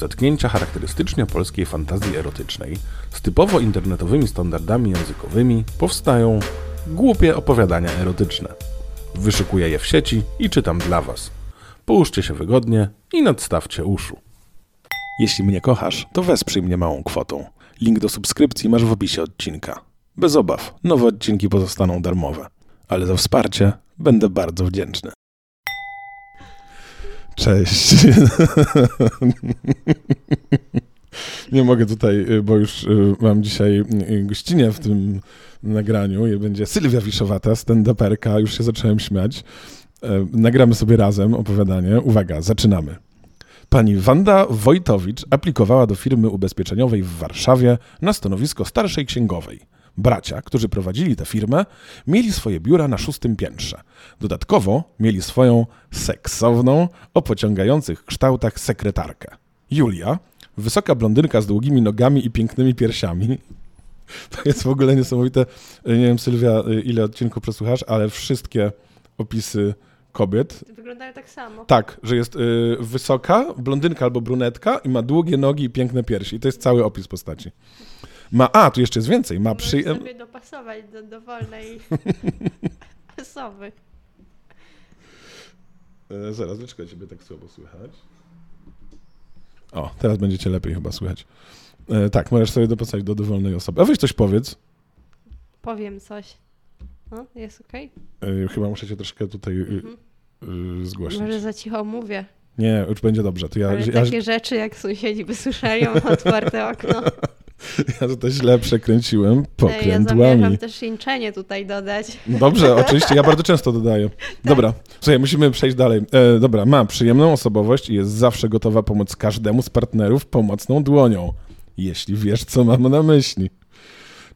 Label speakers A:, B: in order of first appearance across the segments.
A: zetknięcia charakterystycznie polskiej fantazji erotycznej z typowo internetowymi standardami językowymi powstają głupie opowiadania erotyczne. Wyszukuję je w sieci i czytam dla Was. Połóżcie się wygodnie i nadstawcie uszu. Jeśli mnie kochasz, to wesprzyj mnie małą kwotą. Link do subskrypcji masz w opisie odcinka. Bez obaw, nowe odcinki pozostaną darmowe, ale za wsparcie będę bardzo wdzięczny. Cześć. Nie mogę tutaj, bo już y, mam dzisiaj y, gościnę w tym nagraniu będzie Sylwia Wiszowata, stand-uperka, już się zacząłem śmiać. E, nagramy sobie razem opowiadanie. Uwaga, zaczynamy. Pani Wanda Wojtowicz aplikowała do firmy ubezpieczeniowej w Warszawie na stanowisko starszej księgowej. Bracia, którzy prowadzili tę firmę, mieli swoje biura na szóstym piętrze. Dodatkowo mieli swoją seksowną, o pociągających kształtach sekretarkę. Julia, wysoka blondynka z długimi nogami i pięknymi piersiami. To jest w ogóle niesamowite. Nie wiem, Sylwia, ile odcinków przesłuchasz, ale wszystkie opisy kobiet.
B: Wyglądają tak samo.
A: Tak, że jest y, wysoka, blondynka albo brunetka i ma długie nogi i piękne piersi. I to jest cały opis postaci. Ma, a, tu jeszcze jest więcej. Ma
B: Możesz
A: przyjem...
B: sobie dopasować do dowolnej osoby.
A: E, zaraz, dlaczego ciebie tak słabo słychać? O, teraz będziecie lepiej chyba słychać. E, tak, możesz sobie dopasować do dowolnej osoby. A weź coś powiedz.
B: Powiem coś. No, jest okej?
A: E, chyba muszę cię troszkę tutaj y,
B: Mhm.
A: y, zgłosić.
B: Może za cicho mówię.
A: Nie, już będzie dobrze. To ja,
B: Ale
A: ja,
B: takie rzeczy, jak sąsiedzi by słyszeli, mam otwarte okno.
A: ja to źle przekręciłem
B: Ej, Ja zamierzam
A: pokrętłami.
B: też jęczenie tutaj dodać.
A: Dobrze, oczywiście, ja bardzo często dodaję. Dobra, słuchaj, musimy przejść dalej. E, dobra, ma przyjemną osobowość i jest zawsze gotowa pomóc każdemu z partnerów pomocną dłonią, jeśli wiesz, co mam na myśli.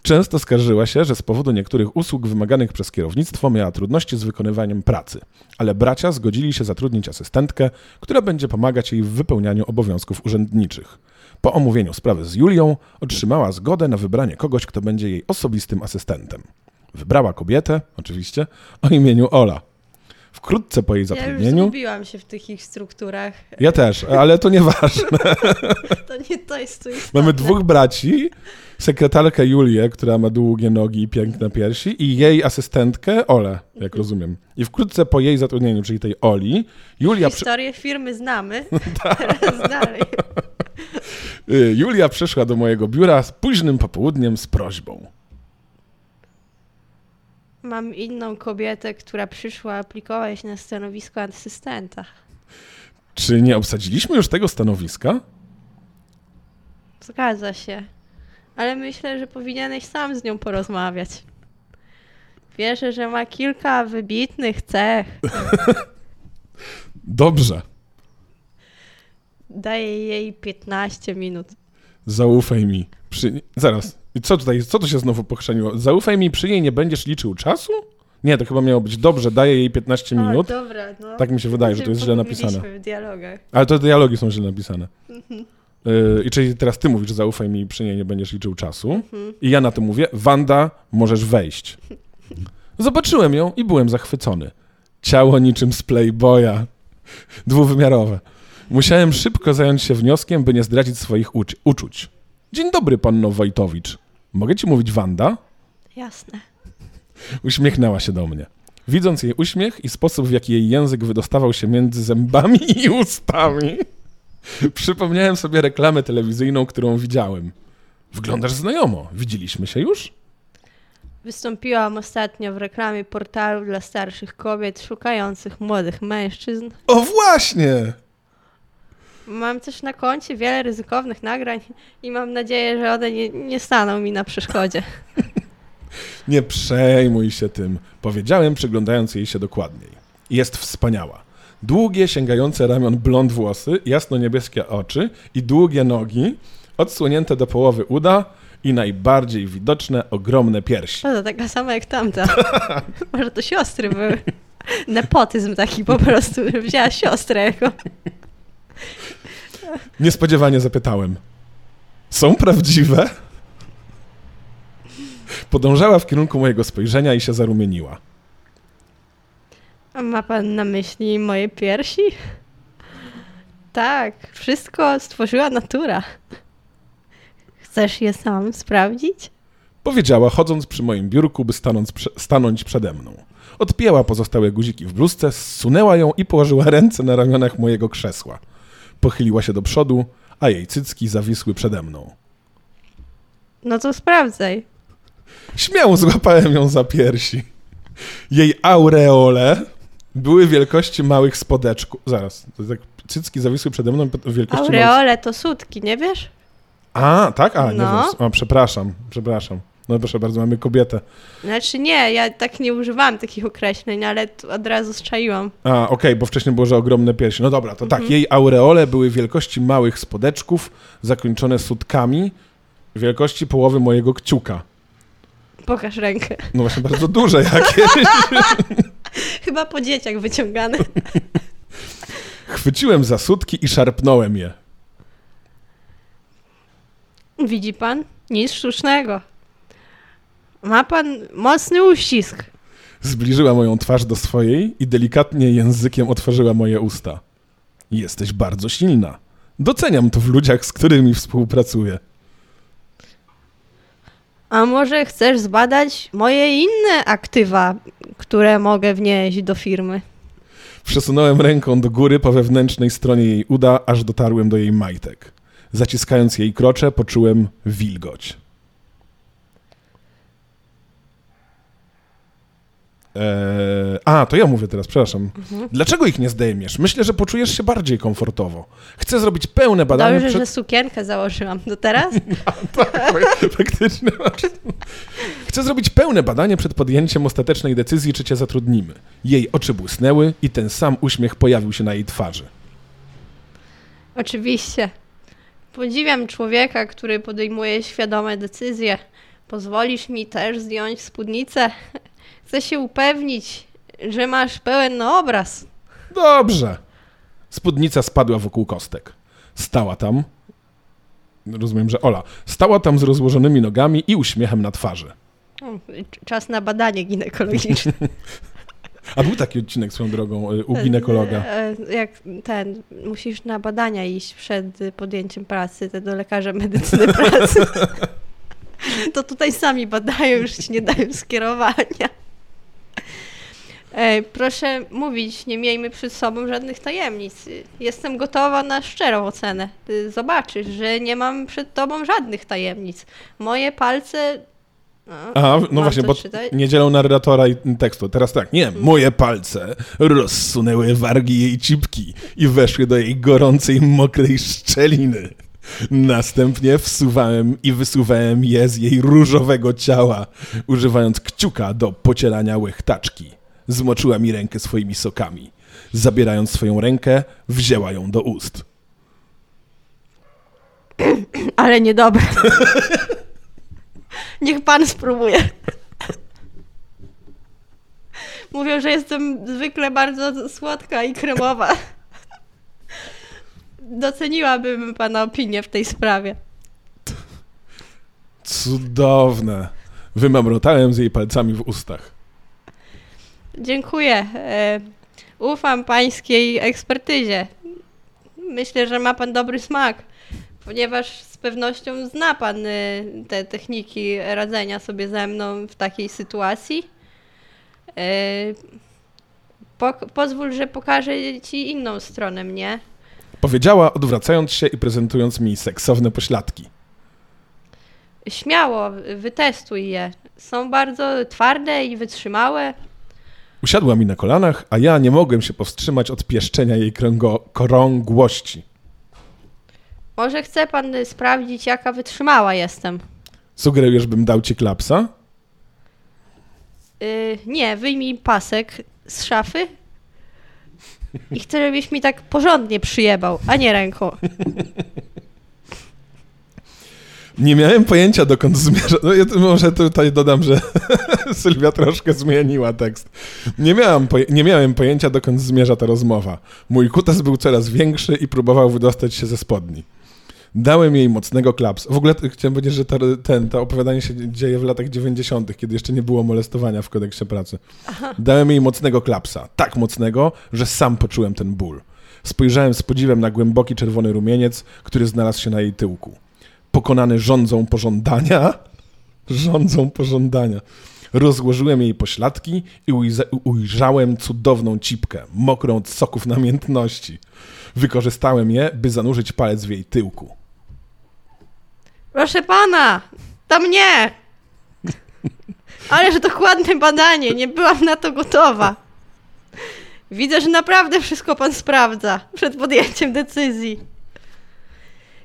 A: Często skarżyła się, że z powodu niektórych usług wymaganych przez kierownictwo miała trudności z wykonywaniem pracy, ale bracia zgodzili się zatrudnić asystentkę, która będzie pomagać jej w wypełnianiu obowiązków urzędniczych. Po omówieniu sprawy z Julią otrzymała zgodę na wybranie kogoś, kto będzie jej osobistym asystentem. Wybrała kobietę, oczywiście, o imieniu Ola. Wkrótce po jej
B: Ja już
A: zatrudnieniu.
B: zgubiłam się w tych ich strukturach.
A: Ja też, ale to nieważne.
B: To nie to jest tu istotne.
A: Mamy dwóch braci, sekretarkę Julię, która ma długie nogi i piękne piersi i jej asystentkę Olę, jak rozumiem. I wkrótce po jej zatrudnieniu, czyli tej Oli, Julia, przy...
B: Historię firmy znamy.
A: Tak.
B: Teraz dalej.
A: y, Julia przyszła do mojego biura z późnym popołudniem z prośbą.
B: Mam inną kobietę, która przyszła aplikować na stanowisko asystenta.
A: Czy nie obsadziliśmy już tego stanowiska?
B: Zgadza się. Ale myślę, że powinieneś sam z nią porozmawiać. Wierzę, że ma kilka wybitnych cech.
A: Dobrze,
B: Daję jej 15 minut.
A: zaufaj mi. Przy... Zaraz, i co tutaj, co tu się znowu pochrzeniło? Zaufaj mi, przy niej nie będziesz liczył czasu? Nie, to chyba miało być dobrze, daję jej 15 minut.
B: O, dobra, no.
A: Tak mi się wydaje, że to jest źle napisane.
B: W dialogach.
A: Ale to dialogi są źle napisane. Yy, I czyli teraz ty mówisz, zaufaj mi, przy niej nie będziesz liczył czasu. I ja na to mówię, Wanda, możesz wejść. Zobaczyłem ją i byłem zachwycony. Ciało niczym z Playboya. Dwuwymiarowe. Musiałem szybko zająć się wnioskiem, by nie zdradzić swoich ucz- uczuć. Dzień dobry, panno Wojtowicz. Mogę ci mówić Wanda?
B: Jasne.
A: Uśmiechnęła się do mnie. Widząc jej uśmiech i sposób, w jaki jej język wydostawał się między zębami i ustami, przypomniałem sobie reklamę telewizyjną, którą widziałem. Wyglądasz znajomo. Widzieliśmy się już?
B: Wystąpiłam ostatnio w reklamie portalu dla starszych kobiet szukających młodych mężczyzn.
A: O właśnie!
B: Mam też na koncie wiele ryzykownych nagrań i mam nadzieję, że one nie, nie staną mi na przeszkodzie.
A: Nie przejmuj się tym, powiedziałem, przyglądając jej się dokładniej. Jest wspaniała. Długie, sięgające ramion blond włosy, jasno-niebieskie oczy i długie nogi, odsłonięte do połowy uda i najbardziej widoczne ogromne piersi.
B: O, to taka sama jak tamta. Może to siostry były. Nepotyzm taki po prostu, że wzięła siostrę jako...
A: Niespodziewanie zapytałem. Są prawdziwe? Podążała w kierunku mojego spojrzenia i się zarumieniła.
B: A ma pan na myśli moje piersi? Tak, wszystko stworzyła natura. Chcesz je sam sprawdzić?
A: Powiedziała, chodząc przy moim biurku, by stanąć, stanąć przede mną. Odpięła pozostałe guziki w bluzce, zsunęła ją i położyła ręce na ramionach mojego krzesła. Pochyliła się do przodu, a jej cycki zawisły przede mną.
B: No to sprawdzaj.
A: Śmiało złapałem ją za piersi. Jej aureole były wielkości małych spodeczków. Zaraz, to tak cycki zawisły przede mną wielkości małych...
B: Aureole to sutki, nie wiesz?
A: A, tak? A, nie
B: No.
A: wiem. O, przepraszam, przepraszam. No proszę bardzo, mamy kobietę.
B: Znaczy nie, ja tak nie używałam takich określeń, ale od razu strzaiłam.
A: A, okej, bo wcześniej było, że ogromne piersi. No dobra, to
B: Mhm.
A: tak, jej aureole były wielkości małych spodeczków, zakończone sutkami, wielkości połowy mojego kciuka.
B: Pokaż rękę.
A: No właśnie, bardzo duże jakieś.
B: Chyba po dzieciach wyciągane.
A: Chwyciłem za sutki i szarpnąłem je.
B: Widzi pan? Nic sztucznego. Ma pan mocny uścisk.
A: Zbliżyła moją twarz do swojej i delikatnie językiem otworzyła moje usta. Jesteś bardzo silna. Doceniam to w ludziach, z którymi współpracuję.
B: A może chcesz zbadać moje inne aktywa, które mogę wnieść do firmy?
A: Przesunąłem ręką do góry po wewnętrznej stronie jej uda, aż dotarłem do jej majtek. Zaciskając jej krocze, poczułem wilgoć. Eee, a, to ja mówię teraz, przepraszam. Dlaczego ich nie zdejmiesz? Myślę, że poczujesz się bardziej komfortowo. Chcę zrobić pełne badanie
B: Dobrze,
A: przed...
B: że sukienkę założyłam. Do teraz?
A: Faktycznie. Chcę zrobić pełne badanie przed podjęciem ostatecznej decyzji, czy cię zatrudnimy. Jej oczy błysnęły i ten sam uśmiech pojawił się na jej twarzy.
B: Oczywiście. Podziwiam człowieka, który podejmuje świadome decyzje. Pozwolisz mi też zdjąć spódnicę? Chcę się upewnić, że masz pełen obraz.
A: Dobrze. Spódnica spadła wokół kostek. Stała tam. Rozumiem, że Ola. Stała tam z rozłożonymi nogami i uśmiechem na twarzy.
B: Czas na badanie ginekologiczne.
A: A był taki odcinek swoją drogą y, u ginekologa.
B: E, Jak ten, musisz na badania iść przed podjęciem pracy, te do lekarza medycyny pracy. To tutaj sami badają, już ci nie dają skierowania. E, Proszę mówić, nie miejmy przed sobą żadnych tajemnic. Jestem gotowa na szczerą ocenę. Ty Zobaczysz, że nie mam przed tobą żadnych tajemnic. Moje palce. A,
A: Aha, no właśnie, bo
B: czytać?
A: nie dzielą narratora i tekstu. Teraz tak, nie, moje palce rozsunęły wargi jej cipki i weszły do jej gorącej, mokrej szczeliny. Następnie wsuwałem i wysuwałem je z jej różowego ciała, używając kciuka do pocierania łechtaczki. Zmoczyła mi rękę swoimi sokami. Zabierając swoją rękę, wzięła ją do ust.
B: Ale niedobre. Niech pan spróbuje. Mówią, że jestem zwykle bardzo słodka i kremowa. Doceniłabym pana opinię w tej sprawie.
A: Cudowne. Wymamrotałem z jej palcami w ustach.
B: Dziękuję. E, ufam pańskiej ekspertyzie. Myślę, że ma pan dobry smak, ponieważ z pewnością zna pan e, te techniki radzenia sobie ze mną w takiej sytuacji. E, pok- pozwól, że pokażę ci inną stronę mnie.
A: Powiedziała, odwracając się i prezentując mi seksowne pośladki.
B: Śmiało, wytestuj je. Są bardzo twarde i wytrzymałe.
A: Usiadła mi na kolanach, a ja nie mogłem się powstrzymać od pieszczenia jej krągłości.
B: Może chce pan y, sprawdzić, jaka wytrzymała jestem?
A: Sugerujesz, bym dał ci klapsa?
B: Y, nie, wyjmij pasek z szafy i chcę, żebyś mi tak porządnie przyjebał, a nie ręką.
A: Nie miałem pojęcia, dokąd zmierza. No, ja może tutaj dodam, że Sylwia troszkę zmieniła tekst. Nie, miałam nie miałem pojęcia, dokąd zmierza ta rozmowa. Mój kutas był coraz większy i próbował wydostać się ze spodni. Dałem jej mocnego klaps. W ogóle chciałem powiedzieć, że ten, to opowiadanie się dzieje w latach 90., kiedy jeszcze nie było molestowania w kodeksie pracy. Dałem jej mocnego klapsa. Tak mocnego, że sam poczułem ten ból. Spojrzałem z podziwem na głęboki czerwony rumieniec, który znalazł się na jej tyłku. Pokonany rządzą pożądania, rządzą pożądania, rozłożyłem jej pośladki i ujrzałem cudowną cipkę, mokrą od soków namiętności. Wykorzystałem je, by zanurzyć palec w jej tyłku.
B: Proszę pana, to mnie! Ależ dokładne badanie, nie byłam na to gotowa. Widzę, że naprawdę wszystko pan sprawdza przed podjęciem decyzji.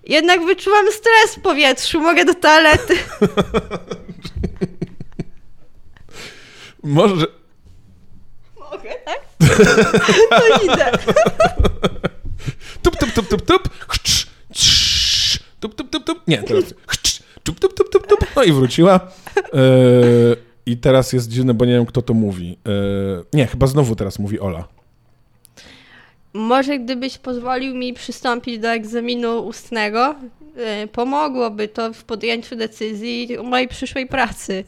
B: Jednak wyczułam stres w powietrzu, mogę do toalety.
A: Może,
B: Mogę, tak? To idę.
A: tup, tup, tup, tup, tup, chrz, chrz, tup, tup, tup, tup, nie, teraz chrz, tup, tup, tup, tup, tup, no i wróciła. E, I teraz jest dziwne, bo nie wiem, kto to mówi. E, nie, chyba znowu teraz mówi Ola.
B: Może gdybyś pozwolił mi przystąpić do egzaminu ustnego, y, pomogłoby to w podjęciu decyzji o mojej przyszłej pracy.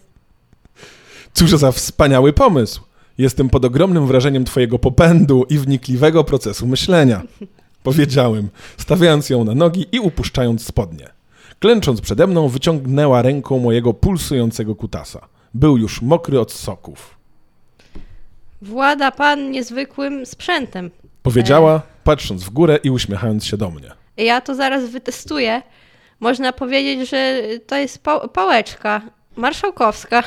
A: Cóż za wspaniały pomysł. Jestem pod ogromnym wrażeniem twojego popędu i wnikliwego procesu myślenia. Powiedziałem, stawiając ją na nogi i upuszczając spodnie. Klęcząc przede mną, wyciągnęła ręką mojego pulsującego kutasa. Był już mokry od soków.
B: Włada pan niezwykłym sprzętem.
A: Powiedziała, patrząc w górę i uśmiechając się do mnie.
B: Ja to zaraz wytestuję. Można powiedzieć, że to jest pa- pałeczka marszałkowska.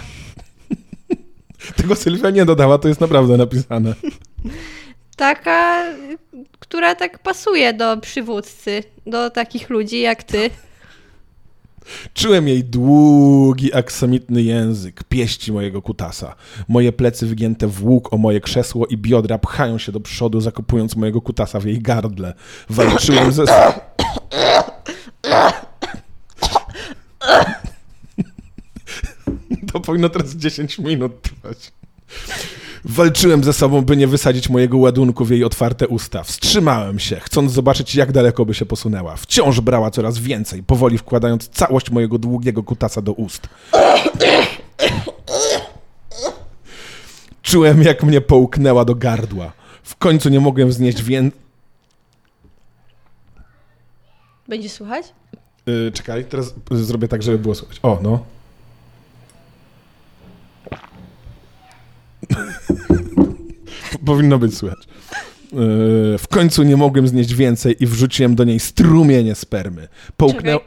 A: Tego Sylwia nie dodała, to jest naprawdę napisane.
B: Taka, y, która tak pasuje do przywódcy, do takich ludzi jak ty.
A: Czułem jej długi, aksamitny język, pieści mojego kutasa. Moje plecy wygięte w łuk o moje krzesło i biodra pchają się do przodu, zakopując mojego kutasa w jej gardle. Walczyłem ze... To powinno teraz 10 minut trwać. Walczyłem ze sobą, by nie wysadzić mojego ładunku w jej otwarte usta. Wstrzymałem się, chcąc zobaczyć, jak daleko by się posunęła. Wciąż brała coraz więcej, powoli wkładając całość mojego długiego kutasa do ust. Czułem, jak mnie połknęła do gardła. W końcu nie mogłem znieść więcej.
B: Będzie słuchać?
A: Yy, czekaj, teraz zrobię tak, żeby było słychać. O, no. Powinno być słychać. Yy, w końcu nie mogłem znieść więcej i wrzuciłem do niej strumienie spermy.
B: Czekaj.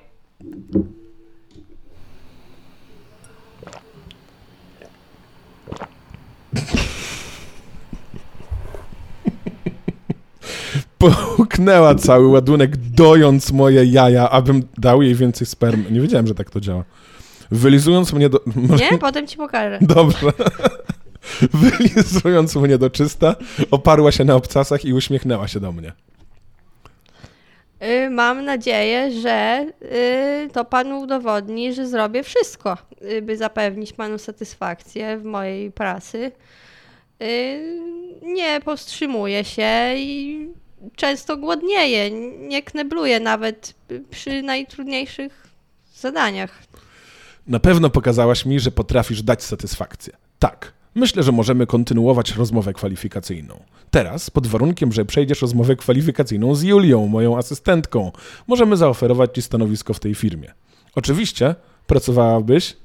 A: Połknęła cały ładunek, dojąc moje jaja, abym dał jej więcej spermy. Nie wiedziałem, że tak to działa. Wylizując mnie do.
B: Nie? Potem ci pokażę.
A: Dobrze. Wylizując mnie do czysta, oparła się na obcasach i uśmiechnęła się do mnie.
B: Y, Mam nadzieję, że y, to panu udowodni, że zrobię wszystko, y, by zapewnić panu satysfakcję w mojej pracy. Nie powstrzymuję się i często głodnieję. Nie knebluję nawet przy najtrudniejszych zadaniach.
A: Na pewno pokazałaś mi, że potrafisz dać satysfakcję. Tak. Myślę, że możemy kontynuować rozmowę kwalifikacyjną. Teraz, pod warunkiem, że przejdziesz rozmowę kwalifikacyjną z Julią, moją asystentką, możemy zaoferować ci stanowisko w tej firmie. Oczywiście pracowałabyś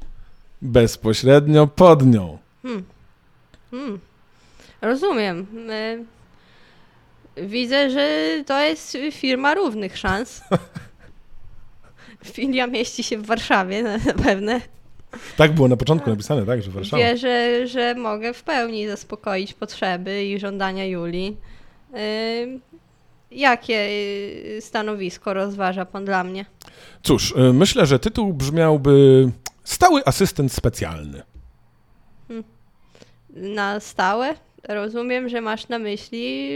A: bezpośrednio pod nią.
B: Hmm. Rozumiem. Y, Widzę, że to jest firma równych szans. Filia mieści się w Warszawie na- zapewne.
A: Tak było na początku napisane, tak, że Warszawa.
B: Wierzę, że mogę w pełni zaspokoić potrzeby i żądania Julii. Jakie y, stanowisko rozważa pan dla mnie?
A: Cóż, y, myślę, że tytuł brzmiałby Stały asystent specjalny.
B: Na stałe? Rozumiem, że masz na myśli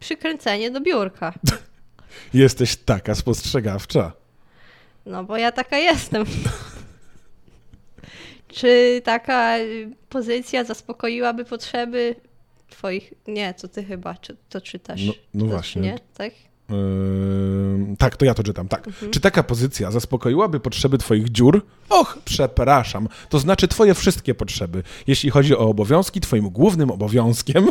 B: przykręcenie do biurka.
A: Jesteś taka spostrzegawcza.
B: No bo ja taka jestem. Czy taka y, pozycja zaspokoiłaby potrzeby twoich... Nie, to ty chyba czy, to czytasz.
A: No- no
B: To
A: właśnie.
B: Nie, tak?
A: Yy, tak, to ja to czytam, tak.
B: Mhm.
A: Czy taka pozycja zaspokoiłaby potrzeby twoich dziur? Och, przepraszam. To znaczy twoje wszystkie potrzeby. Jeśli chodzi o obowiązki, twoim głównym obowiązkiem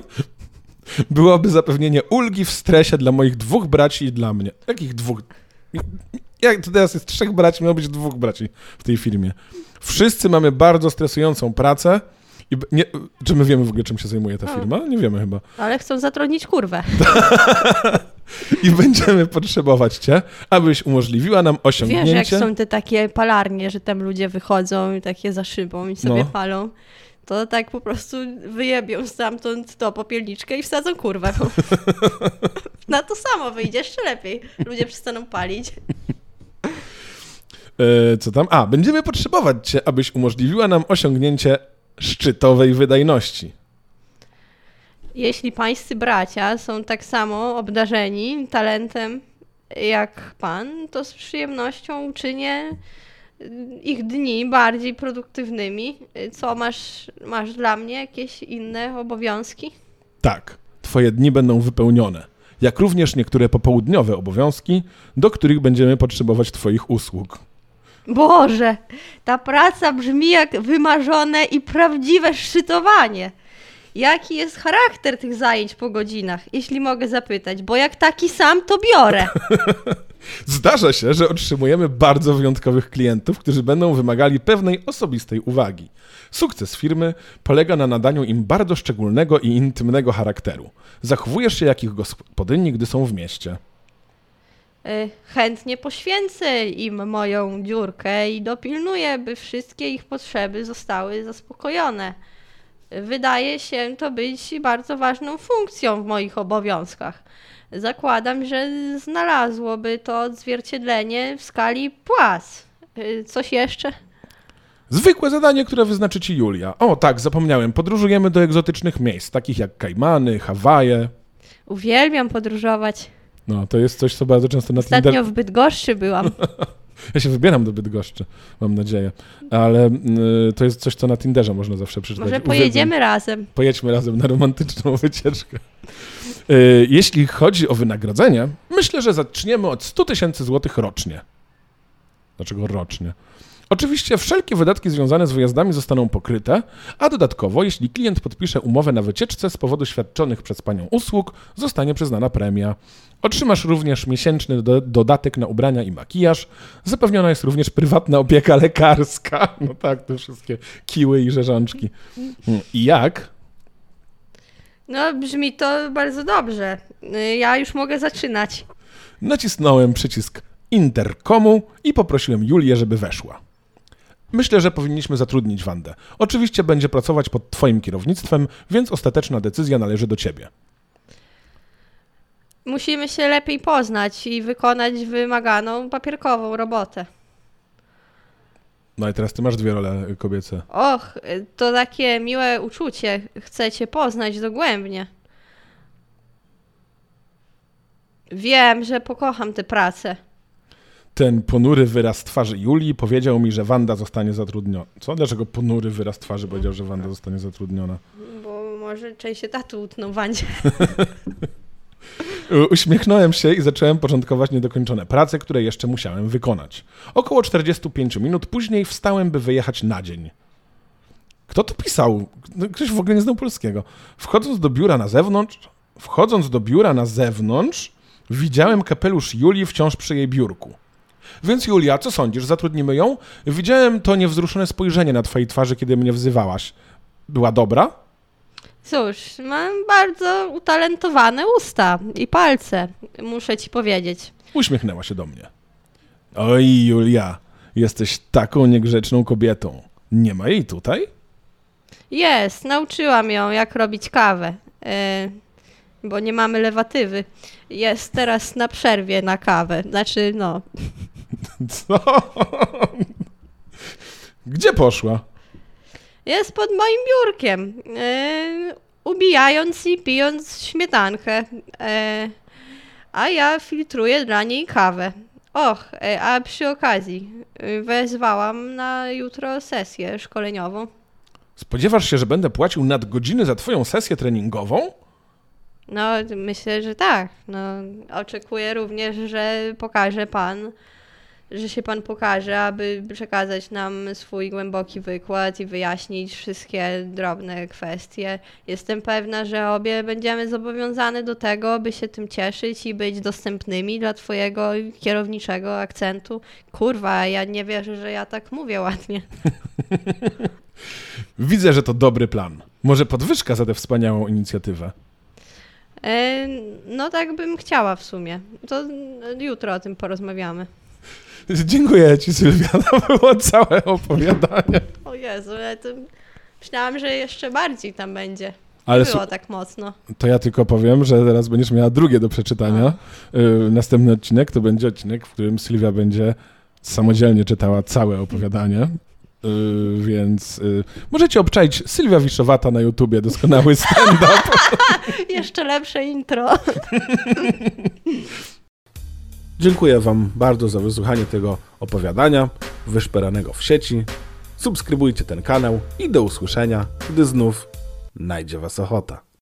A: byłoby zapewnienie ulgi w stresie dla moich dwóch braci i dla mnie. Jakich dwóch? Jak to teraz jest trzech braci, miało być dwóch braci w tej filmie. Wszyscy mamy bardzo stresującą pracę. I nie, czy my wiemy w ogóle, czym się zajmuje ta
B: O.
A: firma? Nie wiemy chyba.
B: Ale chcą zatrudnić kurwę.
A: I będziemy potrzebować cię, abyś umożliwiła nam
B: Wiesz,
A: osiągnięcie.
B: jak są te takie palarnie, że tam ludzie wychodzą i takie za szybą i sobie
A: No.
B: palą. To tak po prostu wyjebią stamtąd to popielniczkę i wsadzą kurwę. Na to samo wyjdzie, jeszcze lepiej. Ludzie przestaną palić.
A: E, co tam? A, będziemy potrzebować cię, abyś umożliwiła nam osiągnięcie szczytowej wydajności.
B: Jeśli pańscy bracia są tak samo obdarzeni talentem jak pan, to z przyjemnością uczynię ich dni bardziej produktywnymi. Co masz, masz dla mnie jakieś inne obowiązki?
A: Tak, twoje dni będą wypełnione, jak również niektóre popołudniowe obowiązki, do których będziemy potrzebować twoich usług.
B: Boże, ta praca brzmi jak wymarzone i prawdziwe szczytowanie. Jaki jest charakter tych zajęć po godzinach, jeśli mogę zapytać, bo jak taki sam, to biorę.
A: Zdarza się, że otrzymujemy bardzo wyjątkowych klientów, którzy będą wymagali pewnej osobistej uwagi. Sukces firmy polega na nadaniu im bardzo szczególnego i intymnego charakteru. Zachowujesz się jak ich gospodyni, gdy są w mieście.
B: Y, Chętnie poświęcę im moją dziurkę i dopilnuję, by wszystkie ich potrzeby zostały zaspokojone. Wydaje się to być bardzo ważną funkcją w moich obowiązkach. Zakładam, że znalazłoby to odzwierciedlenie w skali płac. Y, Coś jeszcze?
A: Zwykłe zadanie, które wyznaczy ci Julia. O tak, zapomniałem, podróżujemy do egzotycznych miejsc, takich jak Kajmany, Hawaje.
B: Uwielbiam podróżować.
A: No, to jest coś, co bardzo często na
B: Ostatnio
A: Tinder...
B: w Bydgoszczy byłam.
A: Ja się wybieram do Bydgoszczy, mam nadzieję. Ale y, to jest coś, co na Tinderze można zawsze przeczytać.
B: Może
A: Uwielbiam.
B: pojedziemy razem.
A: Pojedźmy razem na romantyczną wycieczkę. Y, Jeśli chodzi o wynagrodzenie, myślę, że zaczniemy od 100 tysięcy złotych rocznie. Dlaczego rocznie? Oczywiście wszelkie wydatki związane z wyjazdami zostaną pokryte, a dodatkowo, jeśli klient podpisze umowę na wycieczce z powodu świadczonych przez panią usług, zostanie przyznana premia. Otrzymasz również miesięczny do, dodatek na ubrania i makijaż. Zapewniona jest również prywatna opieka lekarska. No tak, te wszystkie kiły i rzeżączki. I jak?
B: No, brzmi to bardzo dobrze. Ja już mogę zaczynać.
A: Nacisnąłem przycisk interkomu i poprosiłem Julię, żeby weszła. Myślę, że powinniśmy zatrudnić Wandę. Oczywiście będzie pracować pod Twoim kierownictwem, więc ostateczna decyzja należy do Ciebie.
B: Musimy się lepiej poznać i wykonać wymaganą papierkową robotę.
A: No i teraz Ty masz dwie role kobiece.
B: Och, y, to takie miłe uczucie. Chcę cię poznać dogłębnie. Wiem, że pokocham tę pracę.
A: Ten ponury wyraz twarzy Julii powiedział mi, że Wanda zostanie zatrudniona. Co? Dlaczego ponury wyraz twarzy powiedział, że Wanda zostanie zatrudniona?
B: Bo może część etatu utną Wandzie.
A: Uśmiechnąłem się i zacząłem porządkować niedokończone prace, które jeszcze musiałem wykonać. Około 45 minut później wstałem, by wyjechać na dzień. Kto to pisał? No, Ktoś w ogóle nie znał polskiego. Wchodząc do biura na zewnątrz, wchodząc do biura na zewnątrz, widziałem kapelusz Julii wciąż przy jej biurku. Więc Julia, co sądzisz, zatrudnimy ją? Widziałem to niewzruszone spojrzenie na twojej twarzy, kiedy mnie wzywałaś. Była dobra?
B: Cóż, mam bardzo utalentowane usta i palce, muszę ci powiedzieć.
A: Uśmiechnęła się do mnie. Oj, Julia, jesteś taką niegrzeczną kobietą. Nie ma jej tutaj?
B: Jest, nauczyłam ją, jak robić kawę, e, bo nie mamy lewatywy. Jest teraz na przerwie na kawę. Znaczy, no,
A: Co? Gdzie poszła?
B: jest pod moim biurkiem, e, ubijając i pijąc śmietankę. E, a ja filtruję dla niej kawę. Och, e, a przy okazji wezwałam na jutro sesję szkoleniową.
A: Spodziewasz się, że będę płacił nadgodziny za twoją sesję treningową?
B: No, myślę, że tak. No, oczekuję również, że pokaże pan że się pan pokaże, aby przekazać nam swój głęboki wykład i wyjaśnić wszystkie drobne kwestie. Jestem pewna, że obie będziemy zobowiązane do tego, by się tym cieszyć i być dostępnymi dla twojego kierowniczego akcentu. Kurwa, ja nie wierzę, że ja tak mówię ładnie.
A: Widzę, że to dobry plan. Może podwyżka za tę wspaniałą inicjatywę.
B: E, no tak bym chciała w sumie. To jutro o tym porozmawiamy.
A: Dziękuję ci, Sylwia. To było całe opowiadanie.
B: O Jezu, ja to myślałam, że jeszcze bardziej tam będzie.
A: Ale
B: było tak mocno.
A: to ja tylko powiem, że teraz będziesz miała drugie do przeczytania. Y, Następny odcinek to będzie odcinek, w którym Sylwia będzie samodzielnie czytała całe opowiadanie. Y, Więc y, możecie obczaić Sylwia Wiszowata na YouTubie, doskonały stand-up.
B: Jeszcze lepsze intro.
A: Dziękuję Wam bardzo za wysłuchanie tego opowiadania wyszperanego w sieci. Subskrybujcie ten kanał i do usłyszenia, gdy znów najdzie Was ochota.